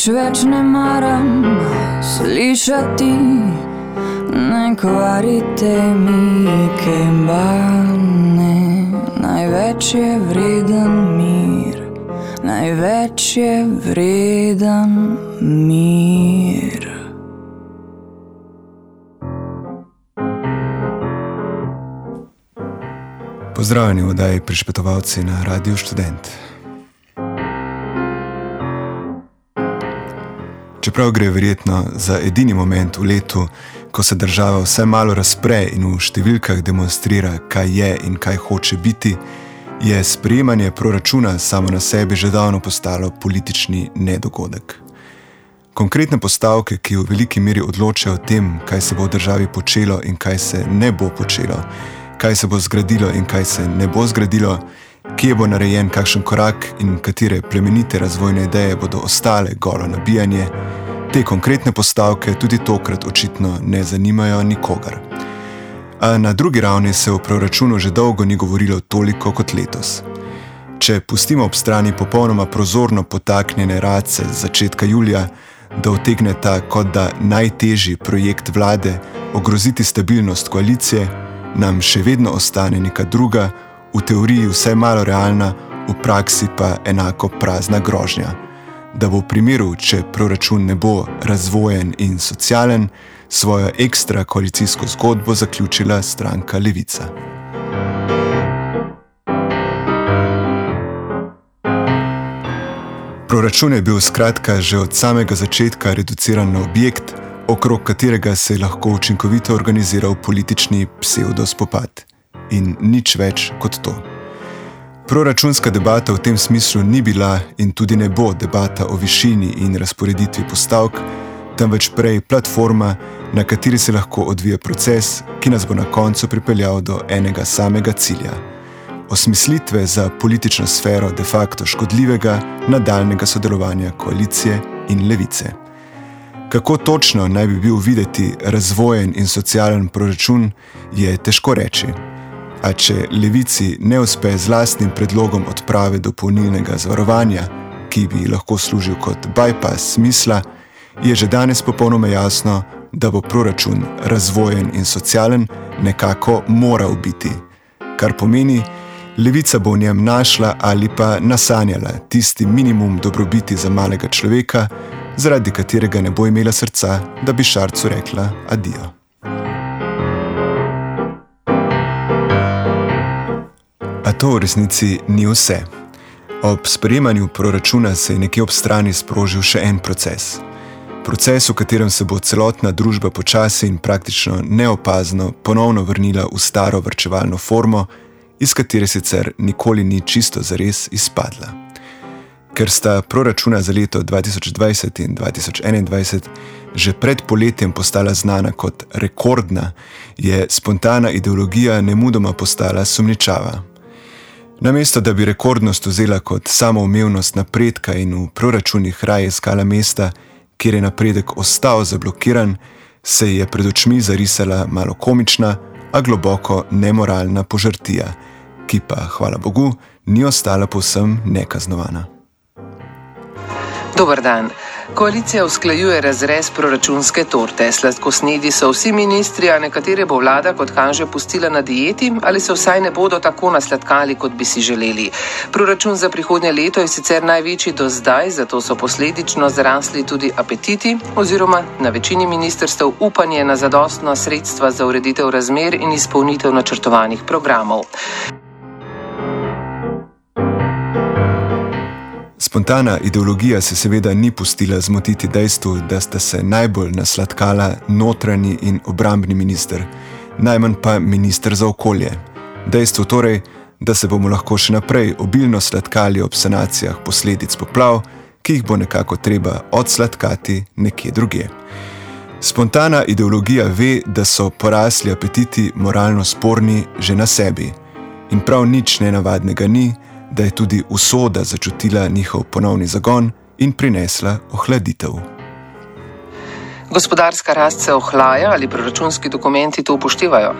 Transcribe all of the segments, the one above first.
Nič več ne maram slišati, ne kvarite mi kembane. Največ je vreden mir, največ je vreden mir. Pozdravljeni v oddaji Prišpetovalci na Radio Student. Čeprav gre verjetno za edini moment v letu, ko se država vse malo razpre in v številkah demonstrira, kaj je in kaj hoče biti, je sprejemanje proračuna samo na sebi že davno postalo politični nedogodek. Konkretne postavke, ki v veliki meri odločajo o tem, kaj se bo v državi počelo in kaj se ne bo počelo, kaj se bo zgradilo in kaj se ne bo zgradilo, kje bo narejen kakšen korak in katere plemenite razvojne ideje bodo ostale golo nabijanje. Te konkretne postavke tudi tokrat očitno ne zanimajo nikogar. A na drugi ravni se v proračunu že dolgo ni govorilo toliko kot letos. Če pustimo ob strani popolnoma prozorno potaknjene race z začetka julija, da otegne ta kot da najtežji projekt vlade ogroziti stabilnost koalicije, nam še vedno ostane neka druga, v teoriji vsaj malo realna, v praksi pa enako prazna grožnja da bo v primeru, če proračun ne bo razvojen in socialen, svojo ekstra koalicijsko zgodbo zaključila stranka Levica. Proračun je bil skratka že od samega začetka reduciran na objekt, okrog katerega se je lahko učinkovito organiziral politični pseudospopad. In nič več kot to. Proračunska debata v tem smislu ni bila in tudi ne bo debata o višini in razporeditvi postavk, temveč prej platforma, na kateri se lahko odvija proces, ki nas bo na koncu pripeljal do enega samega cilja: osmislitve za politično sfero de facto škodljivega nadaljnega sodelovanja koalicije in levice. Kako točno naj bi bil videti razvojen in socialen proračun, je težko reči. A če levici ne uspe z lastnim predlogom odprave dopolnilnega zavarovanja, ki bi lahko služil kot bypass smisla, je že danes popolnoma jasno, da bo proračun razvojen in socialen nekako moral biti. Kar pomeni, levica bo v njem našla ali pa nasanjala tisti minimum dobrobiti za malega človeka, zaradi katerega ne bo imela srca, da bi šarcu rekla adijo. A to v resnici ni vse. Ob sprejemanju proračuna se je nekje ob strani sprožil še en proces. Proces, v katerem se bo celotna družba počasi in praktično neopazno ponovno vrnila v staro vrčevalno formo, iz katere sicer nikoli ni čisto zares izpadla. Ker sta proračuna za leto 2020 in 2021 že pred poletjem postala znana kot rekordna, je spontana ideologija nemudoma postala sumničava. Namesto da bi rekordnost vzela kot samoumevnost napredka in v proračunih raje iskala mesta, kjer je napredek ostal zablokiran, se je pred očmi zarisala malo komična, a globoko nemoralna požrtija, ki pa, hvala Bogu, ni ostala povsem nekaznovana. Dober dan. Koalicija usklajuje razrez proračunske torte. Sladkosnedi so vsi ministri, a nekatere bo vlada, kot kaže, pustila na dieti ali se vsaj ne bodo tako nasladkali, kot bi si želeli. Proračun za prihodnje leto je sicer največji do zdaj, zato so posledično zrasli tudi apetiti oziroma na večini ministrstv upanje na zadostno sredstva za ureditev razmer in izpolnitev načrtovanih programov. Spontana ideologija se seveda ni pustila zmotiti dejstvu, da sta se najbolj nasladkala notranji in obrambni minister, najmanj pa minister za okolje. Dejstvo torej, da se bomo lahko še naprej obilno sladkali ob sanacijah posledic poplav, ki jih bo nekako treba odsladkati nekje drugje. Spontana ideologija ve, da so porasli apetiti moralno sporni že na sebi. In prav nič nenavadnega ni, da je tudi usoda začutila njihov ponovni zagon in prinesla ohladitev. Gospodarska rast se ohlaja ali proračunski dokumenti to upoštevajo?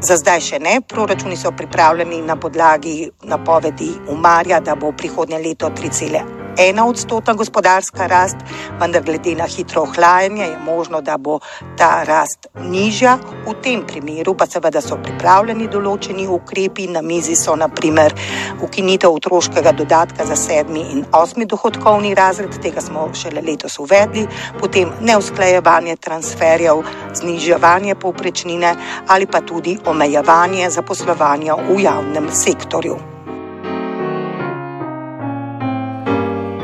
Za zdaj še ne. Proračuni so pripravljeni na podlagi napovedi Umarja, da bo prihodnje leto 3,1 ena odstotna gospodarska rast, vendar glede na hitro ohlajanje je možno, da bo ta rast nižja. V tem primeru pa seveda so pripravljeni določeni ukrepi. Na mizi so naprimer ukinitev otroškega dodatka za sedmi in osmi dohodkovni razred, tega smo šele letos uvedli, potem neusklajevanje transferjev, zniževanje povprečnine ali pa tudi omejevanje zaposlovanja v javnem sektorju.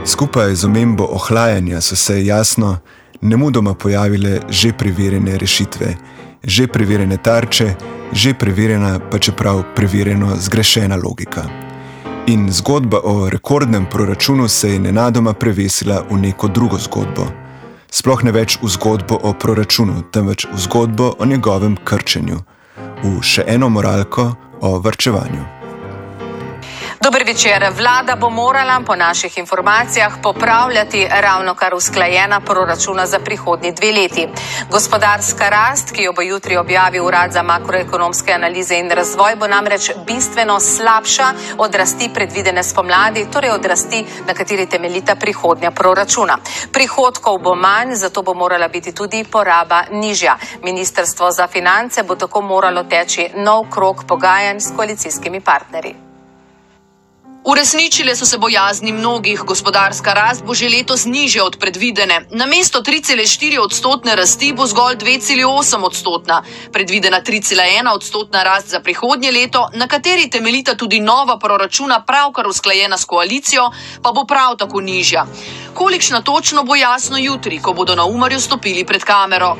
Skupaj z omembo ohlajanja so se jasno, ne mudoma pojavile že preverjene rešitve, že preverjene tarče, že preverjena, pa čeprav preverjeno zgrešena logika. In zgodba o rekordnem proračunu se je nenadoma prevesila v neko drugo zgodbo. Sploh ne več v zgodbo o proračunu, temveč v zgodbo o njegovem krčenju, v še eno moralko o vrčevanju. Dober večer. Vlada bo morala po naših informacijah popravljati ravno kar usklajena proračuna za prihodnji dve leti. Gospodarska rast, ki jo bo jutri objavil Urad za makroekonomske analize in razvoj, bo namreč bistveno slabša od rasti predvidene spomladi, torej od rasti, na kateri temeljita prihodnja proračuna. Prihodkov bo manj, zato bo morala biti tudi poraba nižja. Ministrstvo za finance bo tako moralo teči nov krok pogajanj s koalicijskimi partnerji. Uresničile so se bojazni mnogih, gospodarska rast bo že letos nižja od predvidene. Na mesto 3,4 odstotne rasti bo zgolj 2,8 odstotna. Predvidena 3,1 odstotna rast za prihodnje leto, na kateri temeljita tudi nova proračuna, pravkar usklajena s koalicijo, pa bo prav tako nižja. Kolikšna točno bo jasno jutri, ko bodo na umarju stopili pred kamero.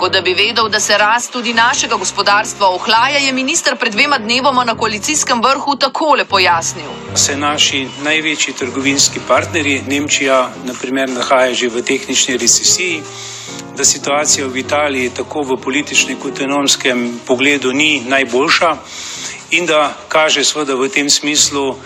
Kot da bi vedel, da se rast tudi našega gospodarstva ohlaja, je minister pred dvema dnevoma na koalicijskem vrhu takole pojasnil. Se naši največji trgovinski partnerji, Nemčija, naprimer, nahaja že v tehnični recesiji, da situacija v Italiji tako v političnem kot ekonomskem pogledu ni najboljša in da kaže seveda v tem smislu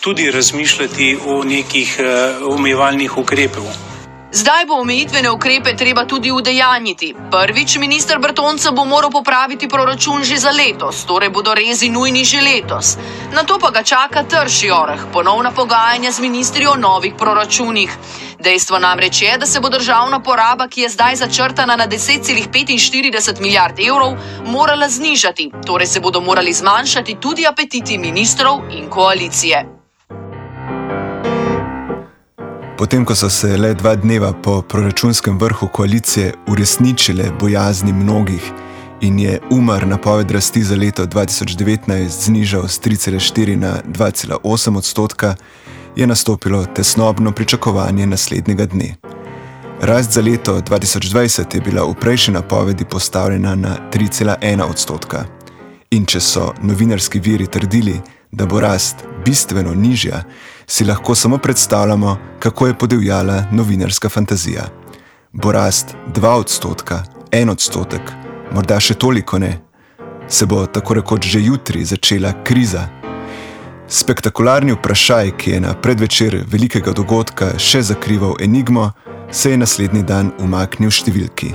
tudi razmišljati o nekih uh, omejevalnih ukrepih. Zdaj bo omejitvene ukrepe treba tudi udejanjiti. Prvič, minister Brtonca bo moral popraviti proračun že za letos, torej bodo rezi nujni že letos. Na to pa ga čaka trši oreh, ponovna pogajanja z ministri o novih proračunih. Dejstvo namreč je, da se bo državna poraba, ki je zdaj začrtana na 10,45 milijard evrov, morala znižati, torej se bodo morali zmanjšati tudi apetiti ministrov in koalicije. Potem, ko so se le dva dneva po proračunskem vrhu koalicije uresničile bojazni mnogih in je umar napoved rasti za leto 2019 znižal z 3,4 na 2,8 odstotka, je nastopilo tesnobno pričakovanje naslednjega dne. Rast za leto 2020 je bila v prejšnji napovedi postavljena na 3,1 odstotka. In če so novinarski viri trdili, da bo rast bistveno nižja, si lahko samo predstavljamo, kako je podivjala novinarska fantazija. Bo rast 2 odstotka, 1 odstotek, morda še toliko ne, se bo tako rekoč že jutri začela kriza. Spektakularni vprašaj, ki je na predvečer velikega dogodka še zakrival enigmo, se je naslednji dan umaknil številki.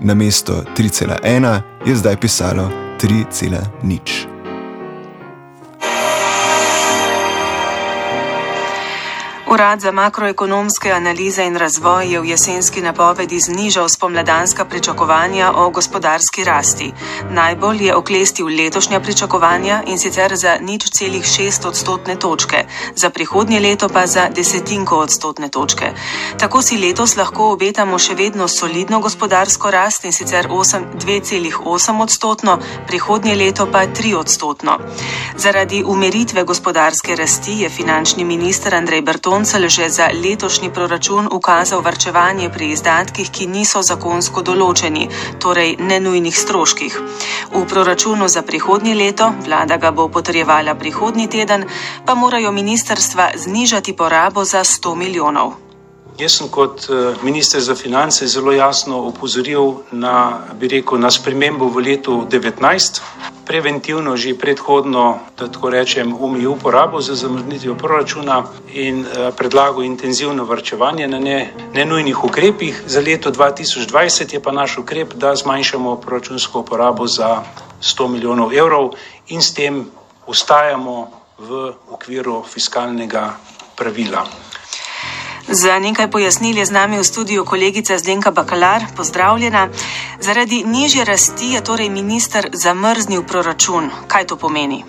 Na mesto 3,1 je zdaj pisalo 3,0. Urad za makroekonomske analize in razvoj je v jesenski napovedi znižal spomladanska pričakovanja o gospodarski rasti. Najbolj je oklestil letošnja pričakovanja in sicer za nič celih šest odstotne točke, za prihodnje leto pa za desetinko odstotne točke. Tako si letos lahko obetamo še vedno solidno gospodarsko rast in sicer 2,8 odstotno, prihodnje leto pa 3 odstotno. Zaradi umeritve gospodarske rasti je finančni minister Andrej Berton Bertoncel že za letošnji proračun ukazal varčevanje pri izdatkih, ki niso zakonsko določeni, torej nenujnih stroških. V proračunu za prihodnje leto, vlada ga bo potrjevala prihodnji teden, pa morajo ministerstva znižati porabo za 100 milijonov. Jaz sem kot eh, minister za finance zelo jasno opozoril na, bi rekel, na spremembo v letu 2019, preventivno že predhodno, da tako rečem, umil uporabo za zamrznitev proračuna in eh, predlagal intenzivno vrčevanje na ne, nenujnih ukrepih. Za leto 2020 je pa naš ukrep, da zmanjšamo proračunsko uporabo za 100 milijonov evrov in s tem ustajamo v okviru fiskalnega pravila. Za nekaj pojasnil je z nami v studiu kolegica Zdenka Bakalar, pozdravljena. Zaradi nižje rasti je torej minister zamrznil proračun. Kaj to pomeni?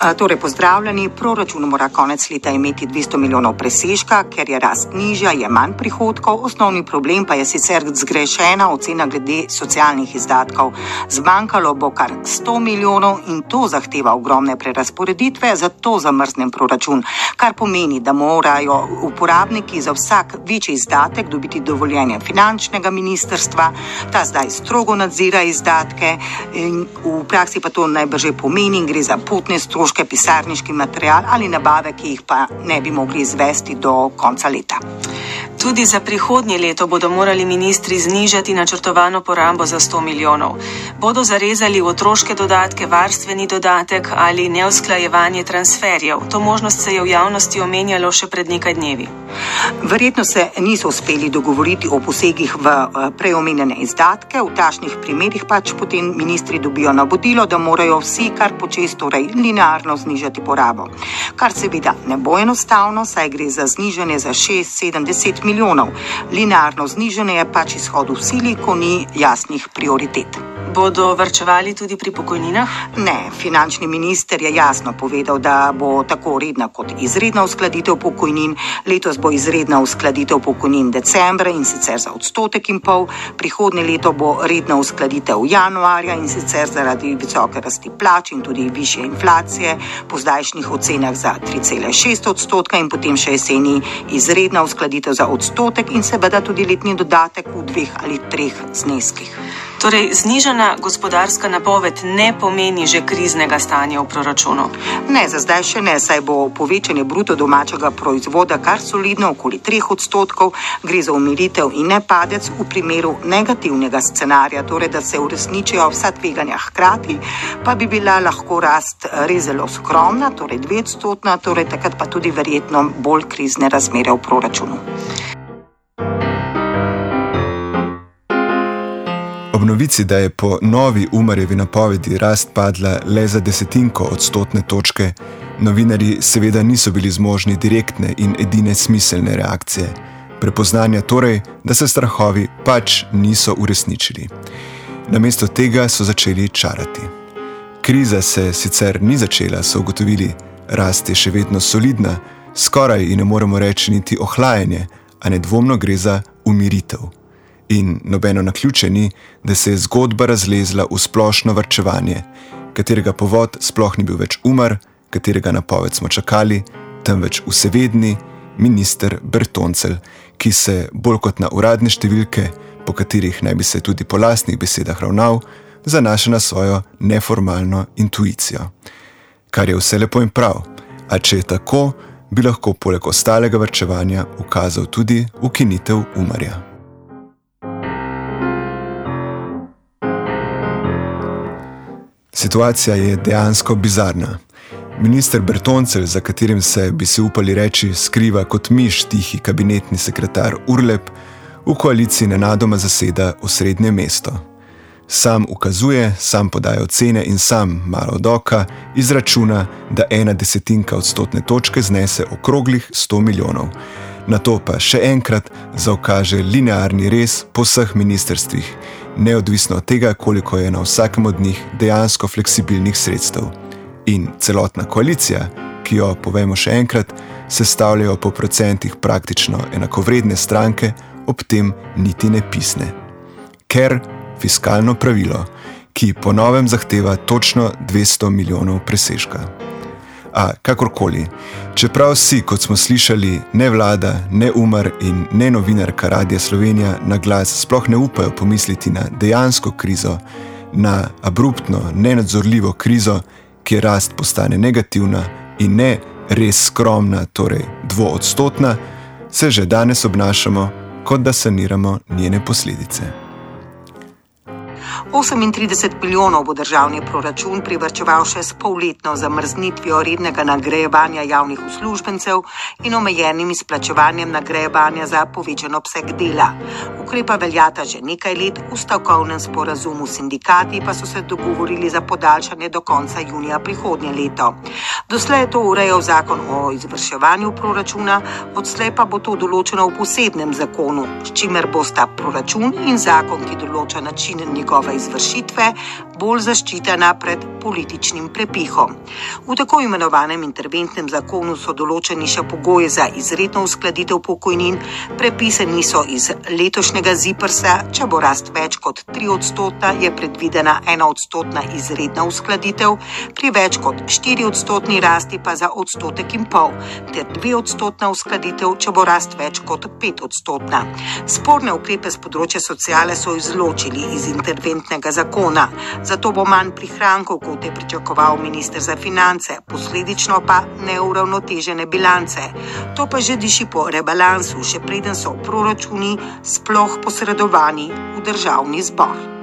Torej, pozdravljeni. Proračun mora konec leta imeti 200 milijonov presežka, ker je rast nižja, je manj prihodkov. Osnovni problem pa je sicer zgrešena ocena glede socialnih izdatkov. Zmanjkalo bo kar 100 milijonov in to zahteva ogromne prerasporeditve, zato zamrznem proračun. Kar pomeni, da morajo uporabniki za vsak večji izdatek dobiti dovoljenje finančnega ministrstva, ta zdaj strogo nadzira izdatke in v praksi pa to najbrže pomeni, gre za potne stroške, pisarniški material ali nabave, ki jih pa ne bi mogli izvesti do konca leta. Tudi za prihodnje leto bodo morali ministri znižati načrtovano porabo za 100 milijonov. Bodo zarezali otroške dodatke, varstveni dodatek ali neusklajevanje transferjev. To možnost se je v javnosti omenjalo še pred nekaj dnevi. Verjetno se niso uspeli dogovoriti o posegih v eh, preomenjene izdatke, v tašnih primerjih pač potem ministri dobijo navodilo, da morajo vsi kar početi, torej linearno znižati porabo. Kar seveda ne bo enostavno, saj gre za znižanje za 6-70 milijonov. Linearno znižanje je pač izhod v sili, ko ni jasnih prioritet. Bodo vrčevali tudi pri pokojninah? Ne, finančni minister je jasno povedal, da bo tako redna kot izredna uskladitev pokojnin. Letos bo izredna uskladitev pokojnin decembra in sicer za odstotek in pol, prihodnje leto bo redna uskladitev januarja in sicer zaradi visoke rasti plač in tudi više inflacije, po zdajšnjih ocenah za 3,6 odstotka in potem še jeseni izredna uskladitev za odstotek in seveda tudi letni dodatek v dveh ali treh zneskih. Torej, znižana gospodarska napoved ne pomeni že kriznega stanja v proračunu. Ne, za zdaj še ne, saj bo povečanje bruto domačega proizvoda kar solidno, okoli 3 odstotkov, gre za umiritev in ne padec v primeru negativnega scenarija, torej da se uresničijo vsa tveganja hkrati, pa bi bila lahko rast res zelo skromna, torej 2 odstotna, torej takrat pa tudi verjetno bolj krizne razmere v proračunu. Ob novici, da je po novi Umarjevi napovedi rast padla le za desetinko odstotne točke, novinari seveda niso bili zmožni direktne in edine smiselne reakcije. Prepoznanja torej, da se strahovi pač niso uresničili. Namesto tega so začeli čarati. Kriza se sicer ni začela, so ugotovili, rast je še vedno solidna, skoraj ne moremo reči niti ohlajanje, a nedvomno gre za umiritev. In nobeno na ključe ni, da se je zgodba razlezla v splošno vrčevanje, katerega povod sploh ni bil več umar, katerega napoved smo čakali, temveč vsevedni minister Bertoncel, ki se bolj kot na uradne številke, po katerih naj bi se tudi po lastnih besedah ravnal, zanaša na svojo neformalno intuicijo. Kar je vse lepo in prav, a če je tako, bi lahko poleg ostalega vrčevanja ukazal tudi ukinitev umarja. Situacija je dejansko bizarna. Minister Bertoncel, za katerim se bi se upali reči, skriva kot miš tihi kabinetni sekretar Urlep, v koaliciji nenadoma zaseda osrednje mesto. Sam ukazuje, sam podaja ocene in sam, malo doka, izračuna, da ena desetinka odstotne točke znese okroglih 100 milijonov. Na to pa še enkrat zaokaže linearni res po vseh ministrstvih neodvisno od tega, koliko je na vsakem od njih dejansko fleksibilnih sredstev. In celotna koalicija, ki jo, povemo še enkrat, sestavljajo po procentih praktično enakovredne stranke, ob tem niti ne pisne. Ker fiskalno pravilo, ki po novem zahteva točno 200 milijonov presežka. A kakorkoli, čeprav si, kot smo slišali, ne vlada, ne umar in ne novinarka Radia Slovenija na glas sploh ne upajo pomisliti na dejansko krizo, na abruptno, nenadzorljivo krizo, kjer rast postane negativna in ne res skromna, torej dvoodstotna, se že danes obnašamo, kot da saniramo njene posledice. 38 milijonov bo državni proračun privrčeval še s polletno zamrznitvijo rednega nagrajevanja javnih uslužbencev in omejenim izplačevanjem nagrajevanja za povečan obseg dela. Ukrepa veljata že nekaj let, v stavkovnem sporazumu sindikati pa so se dogovorili za podaljšanje do konca junija prihodnje leto. Doslej je to urejal zakon o izvrševanju proračuna, odslej pa bo to določeno v posebnem zakonu, s čimer bosta proračun in zakon, ki določa način njegove izvrševanja izvršitve bolj zaščitena pred političnim prepihom. V tako imenovanem interventnem zakonu so določeni še pogoji za izredno uskladitev pokojnin, prepisani so iz letošnjega ZIPRS-a, če bo rast več kot 3 odstotna, je predvidena 1 odstotna izredna uskladitev, pri več kot 4 odstotni rasti pa za odstotek in pol, ter 2 odstotna uskladitev, če bo rast več kot 5 odstotna. Sporne ukrepe z področja sociale so izločili iz interventnega zakona zato bo manj prihrankov, kot je pričakoval ministr za finance, posledično pa neuravnotežene bilance. To pa že diši po rebalansu, še preden so proračuni sploh posredovani v državni zbor.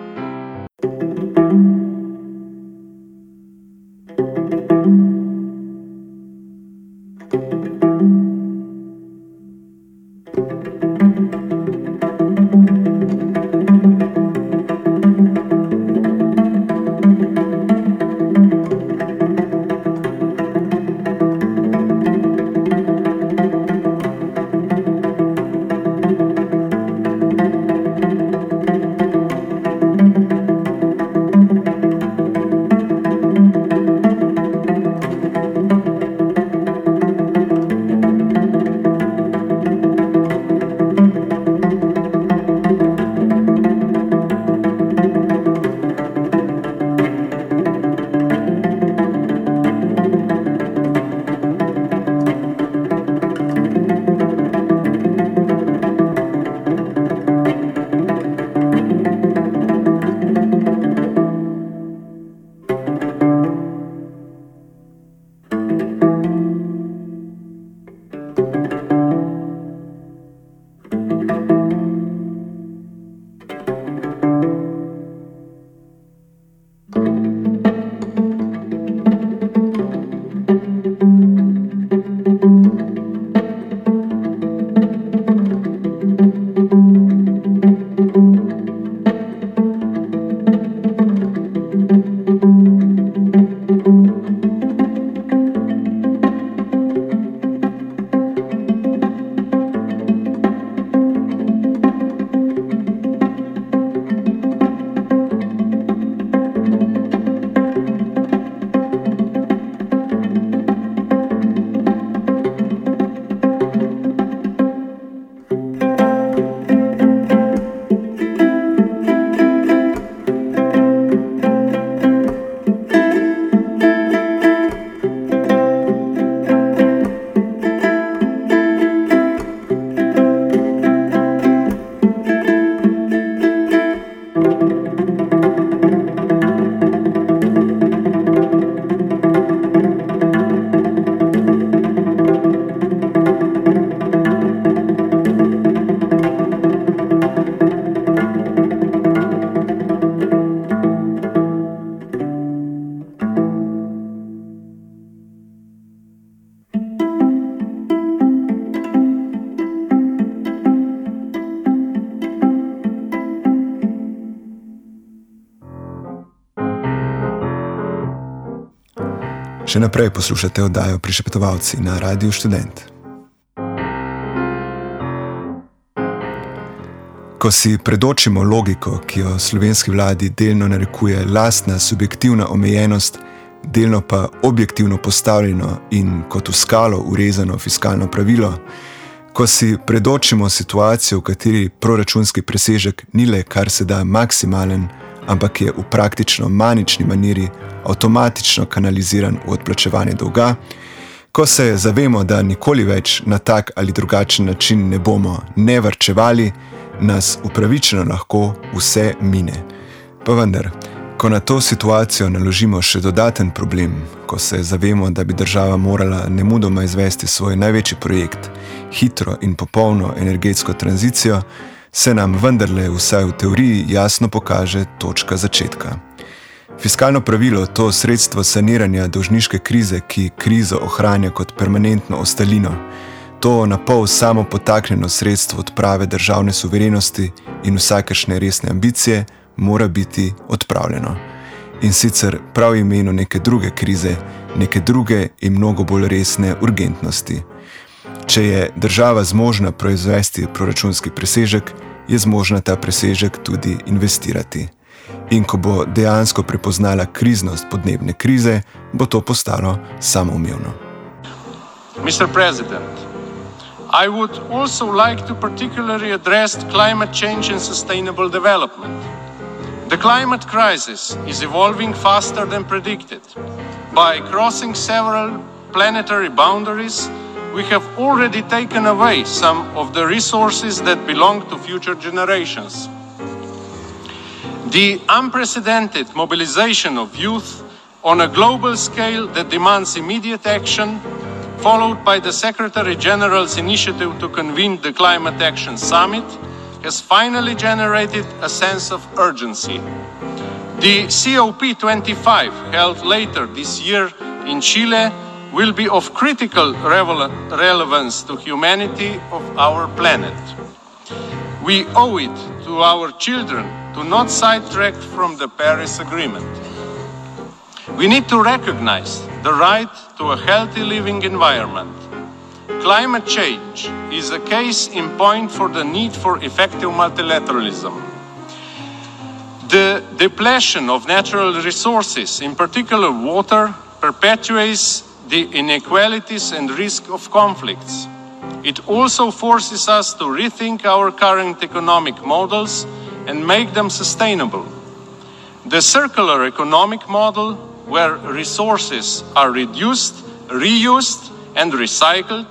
Še naprej poslušate oddajo Prišepetovalci na Radiu Student. Ko si predočimo logiko, ki jo slovenski vladi delno narekuje lastna subjektivna omejenost, delno pa objektivno postavljeno in kot v skalo urezano fiskalno pravilo, ko si predočimo situacijo, v kateri proračunski presežek ni le kar se da maksimalen, ampak je v praktično manični maniri avtomatično kanaliziran v odplačevanje dolga, ko se zavemo, da nikoli več na tak ali drugačen način ne bomo ne vrčevali, nas upravičeno lahko vse mine. Pa vendar, ko na to situacijo naložimo še dodaten problem, ko se zavemo, da bi država morala nemudoma izvesti svoj največji projekt, hitro in popolno energetsko tranzicijo, se nam vendarle vsaj v teoriji jasno pokaže točka začetka. Fiskalno pravilo, to sredstvo saniranja dolžniške krize, ki krizo ohranja kot permanentno ostalino, to na pol samo potaknjeno sredstvo odprave državne suverenosti in vsakršne resne ambicije, mora biti odpravljeno. In sicer prav imenu neke druge krize, neke druge in mnogo bolj resne urgentnosti. Če je država zmožna proizvesti proračunski presežek, je zmožna ta presežek tudi investirati. In ko bo dejansko prepoznala kriznost podnebne krize, bo to postalo samoumevno. Mr. President, I would also like to particularly address climate change and sustainable development. The climate crisis is evolving faster than predicted. By crossing several planetary boundaries, we have already taken away some of the resources that belong to future generations. The unprecedented mobilization of youth on a global scale that demands immediate action, followed by the Secretary General's initiative to convene the Climate Action Summit, has finally generated a sense of urgency. The COP25, held later this year in Chile, will be of critical relevance to humanity of our planet. We owe it to our children to not sidetrack from the Paris Agreement. We need to recognize the right to a healthy living environment Climate change is a case in point for the need for effective multilateralism. The depletion of natural resources, in particular water, perpetuates the inequalities and risk of conflicts. It also forces us to rethink our current economic models and make them sustainable. The circular economic model, where resources are reduced, reused, and recycled,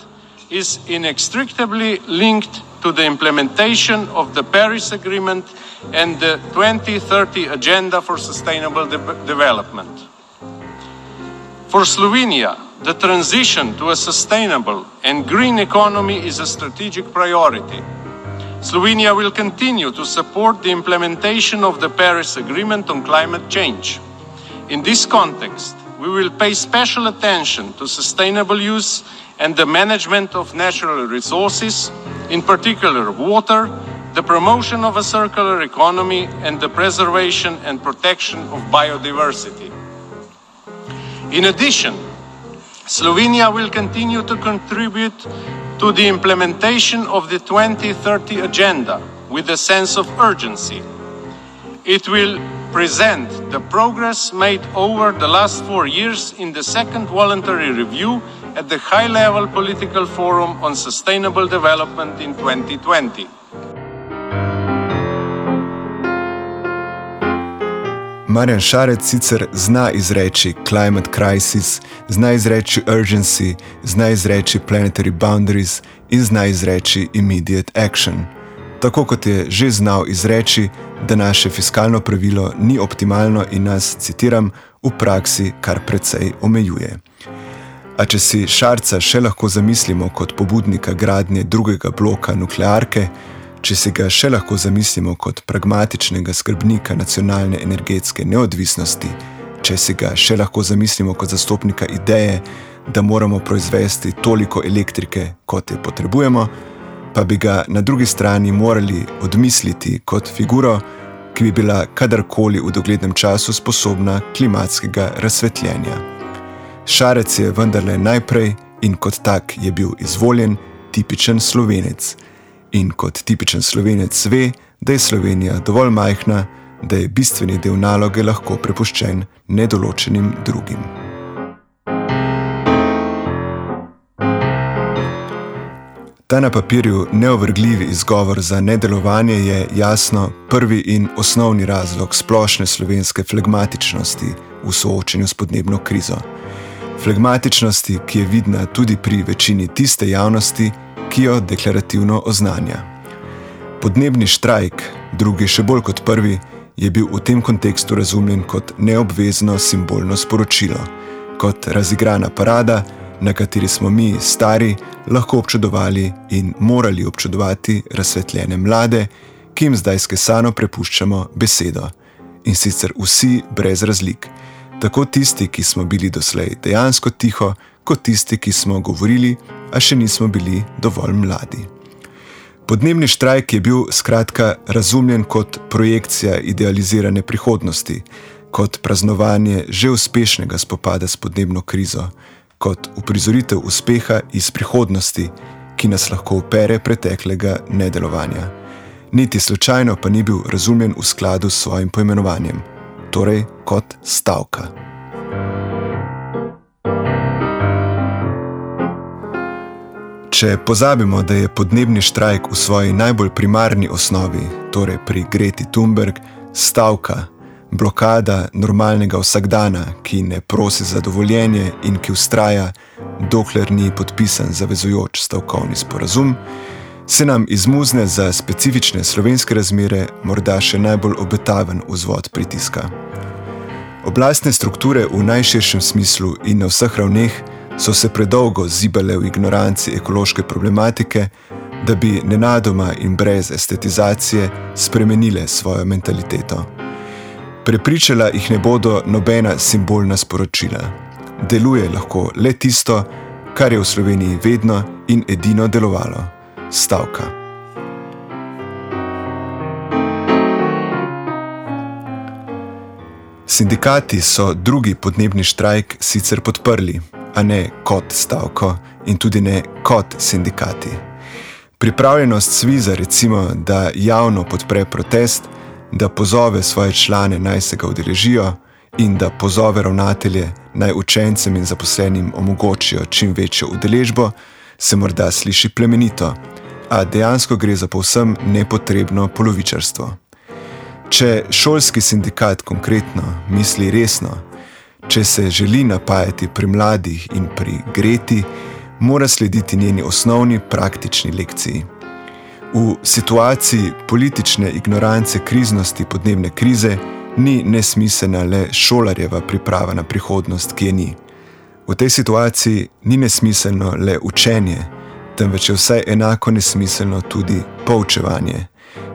is inextricably linked to the implementation of the Paris Agreement and the 2030 Agenda for Sustainable de Development. For Slovenia, the transition to a sustainable and green economy is a strategic priority. Slovenia will continue to support the implementation of the Paris Agreement on climate change. In this context, we will pay special attention to sustainable use and the management of natural resources, in particular water, the promotion of a circular economy, and the preservation and protection of biodiversity. In addition, Slovenia will continue to contribute to the implementation of the 2030 Agenda with a sense of urgency. It will present the progress made over the last four years in the second voluntary review at the High Level Political Forum on Sustainable Development in 2020. Marjan Šarec sicer zna izreči climate crisis, zna izreči urgency, zna izreči planetary boundaries in zna izreči immediate action. Tako kot je že znal izreči, da naše fiskalno pravilo ni optimalno in nas, citiram, v praksi kar precej omejuje. A če si Šarca še lahko zamislimo kot pobudnika gradnje drugega bloka nuklearke, če si ga še lahko zamislimo kot pragmatičnega skrbnika nacionalne energetske neodvisnosti, če si ga še lahko zamislimo kot zastopnika ideje, da moramo proizvesti toliko elektrike, kot je potrebujemo, pa bi ga na drugi strani morali odmisliti kot figuro, ki bi bila kadarkoli v doglednem času sposobna klimatskega razsvetljenja. Šarec je vendarle najprej in kot tak je bil izvoljen tipičen slovenec. In kot tipičen slovenec ve, da je Slovenija dovolj majhna, da je bistveni del naloge lahko prepuščen nedoločenim drugim. Ta na papirju neovrgljivi izgovor za nedelovanje je jasno prvi in osnovni razlog splošne slovenske flegmatičnosti v soočenju s podnebno krizo. Flegmatičnosti, ki je vidna tudi pri večini tiste javnosti, ki jo deklarativno oznanja. Podnebni štrajk, drugi še bolj kot prvi, je bil v tem kontekstu razumljen kot neobvezno simbolno sporočilo, kot razigrana parada, na kateri smo mi, stari, lahko občudovali in morali občudovati razsvetljene mlade, ki jim zdaj skesano prepuščamo besedo. In sicer vsi brez razlik. Tako tisti, ki smo bili doslej dejansko tiho, kot tisti, ki smo govorili, a še nismo bili dovolj mladi. Podnebni štrajk je bil skratka razumljen kot projekcija idealizirane prihodnosti, kot praznovanje že uspešnega spopada s podnebno krizo, kot uprizoritev uspeha iz prihodnosti, ki nas lahko opere preteklega nedelovanja. Niti slučajno pa ni bil razumljen v skladu s svojim poimenovanjem, torej kot stavka. Če pozabimo, da je podnebni štrajk v svoji najbolj primarni osnovi, torej pri Greti Thunberg, stavka, blokada normalnega vsakdana, ki ne prosi za dovoljenje in ki ustraja, dokler ni podpisan zavezujoč stavkovni sporazum, se nam izmuzne za specifične slovenske razmere morda še najbolj obetaven vzvod pritiska. Oblastne strukture v najširšem smislu in na vseh ravneh so se predolgo zibale v ignoranci ekološke problematike, da bi nenadoma in brez estetizacije spremenile svojo mentaliteto. Prepričala jih ne bodo nobena simbolna sporočila. Deluje lahko le tisto, kar je v Sloveniji vedno in edino delovalo: stavka. Sindikati so drugi podnebni štrajk sicer podprli, a ne kot stavko in tudi ne kot sindikati. Pripravljenost Sviza, recimo, da javno podpre protest, da pozove svoje člane naj se ga udeležijo in da pozove ravnatelje naj učencem in zaposlenim omogočijo čim večjo udeležbo, se morda sliši plemenito, a dejansko gre za povsem nepotrebno polovičarstvo. Če šolski sindikat konkretno misli resno, če se želi napajati pri mladih in pri Greti, mora slediti njeni osnovni praktični lekciji. V situaciji politične ignorance kriznosti podnebne krize ni nesmiselna le šolarjeva priprava na prihodnost, ki je ni. V tej situaciji ni nesmiselno le učenje, temveč je vsaj enako nesmiselno tudi poučevanje,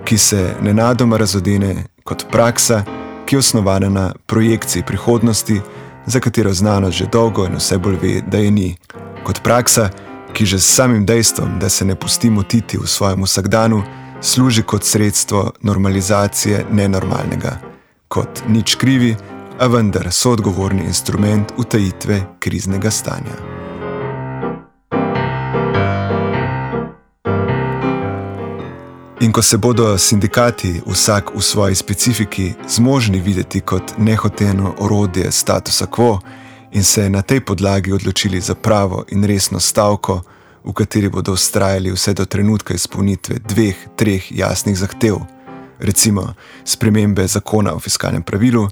ki se nenadoma razodene kot praksa, ki je osnovana na projekciji prihodnosti, za katero znanost že dolgo in vse bolj ve, da je ni. Kot praksa, ki že s samim dejstvom, da se ne pusti motiti v svojem vsakdanu, služi kot sredstvo normalizacije nenormalnega, kot nič krivi, a vendar soodgovorni instrument utajitve kriznega stanja. In ko se bodo sindikati, vsak v svoji specifiki, zmožni videti kot nehoteno orodje statusa quo, in se na tej podlagi odločili za pravo in resno stavko, v kateri bodo ustrajali vse do trenutka izpolnitve dveh, treh jasnih zahtev, recimo spremembe zakona o fiskalnem pravilu,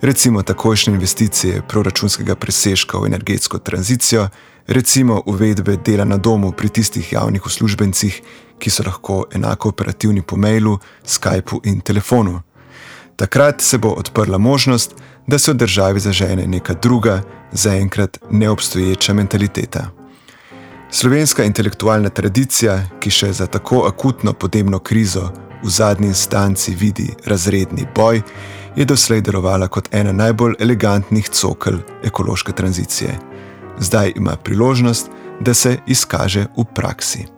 recimo takošne investicije proračunskega presežka v energetsko tranzicijo, recimo uvedbe dela na domu pri tistih javnih uslužbencih, ki so lahko enako operativni po mailu, Skypu in telefonu. Takrat se bo odprla možnost, da se v državi zažene neka druga, zaenkrat neobstoječa mentaliteta. Slovenska intelektualna tradicija, ki še za tako akutno podnebno krizo v zadnji instanci vidi razredni boj, je doslej delovala kot ena najbolj elegantnih cokel ekološke tranzicije. Zdaj ima priložnost, da se izkaže v praksi.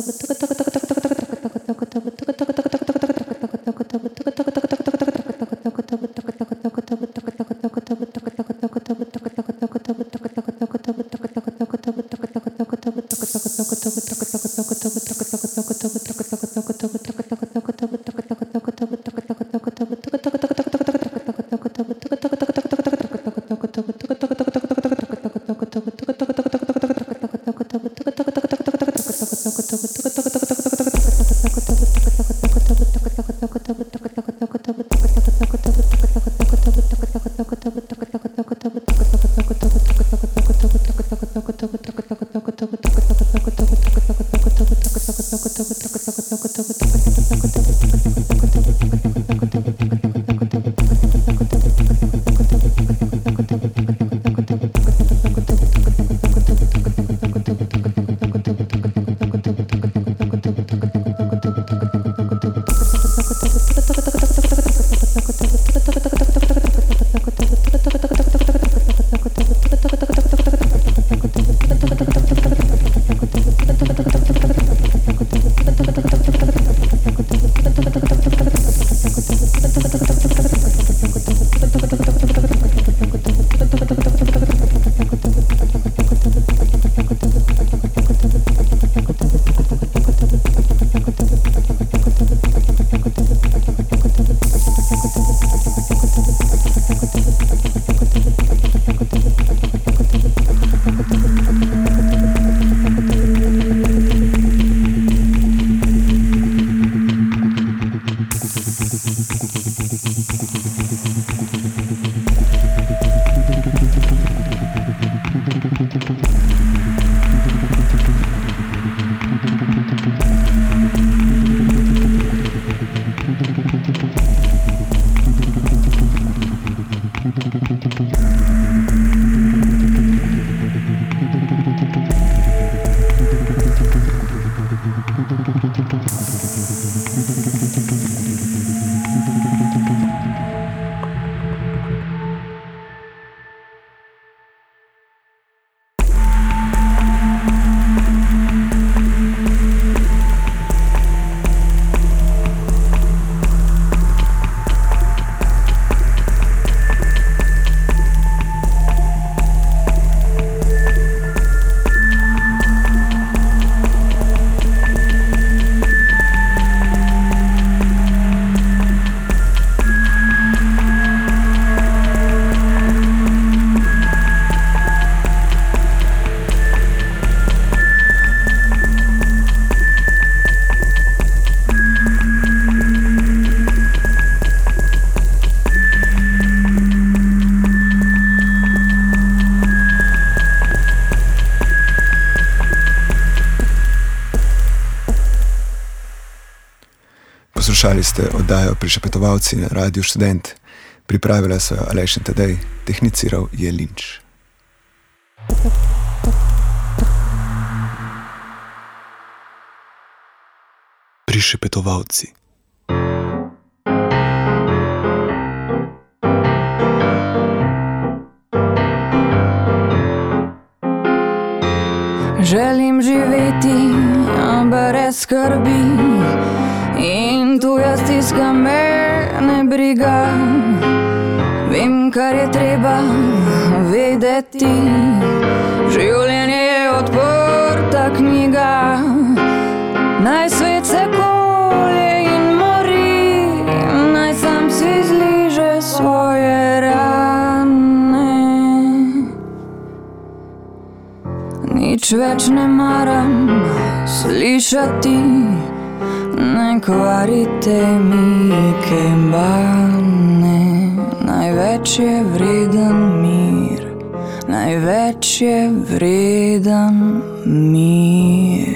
Poslušali ste oddajo Prišepetovalci na Radiu Student. Pripravila so jo Aleš in Tadej, tehniciral je Linč. Prišepetovalci. Želim živeti brez skrbi in jaz stiska me ne briga. Vem, kar je treba vedeti. Življenje je odprta knjiga, naj svet se kolje in mori, naj sam si zliže svoje rane. Nič več ne maram slišati kvarite mi kembane, največ je vreden mir, največ je vreden mir.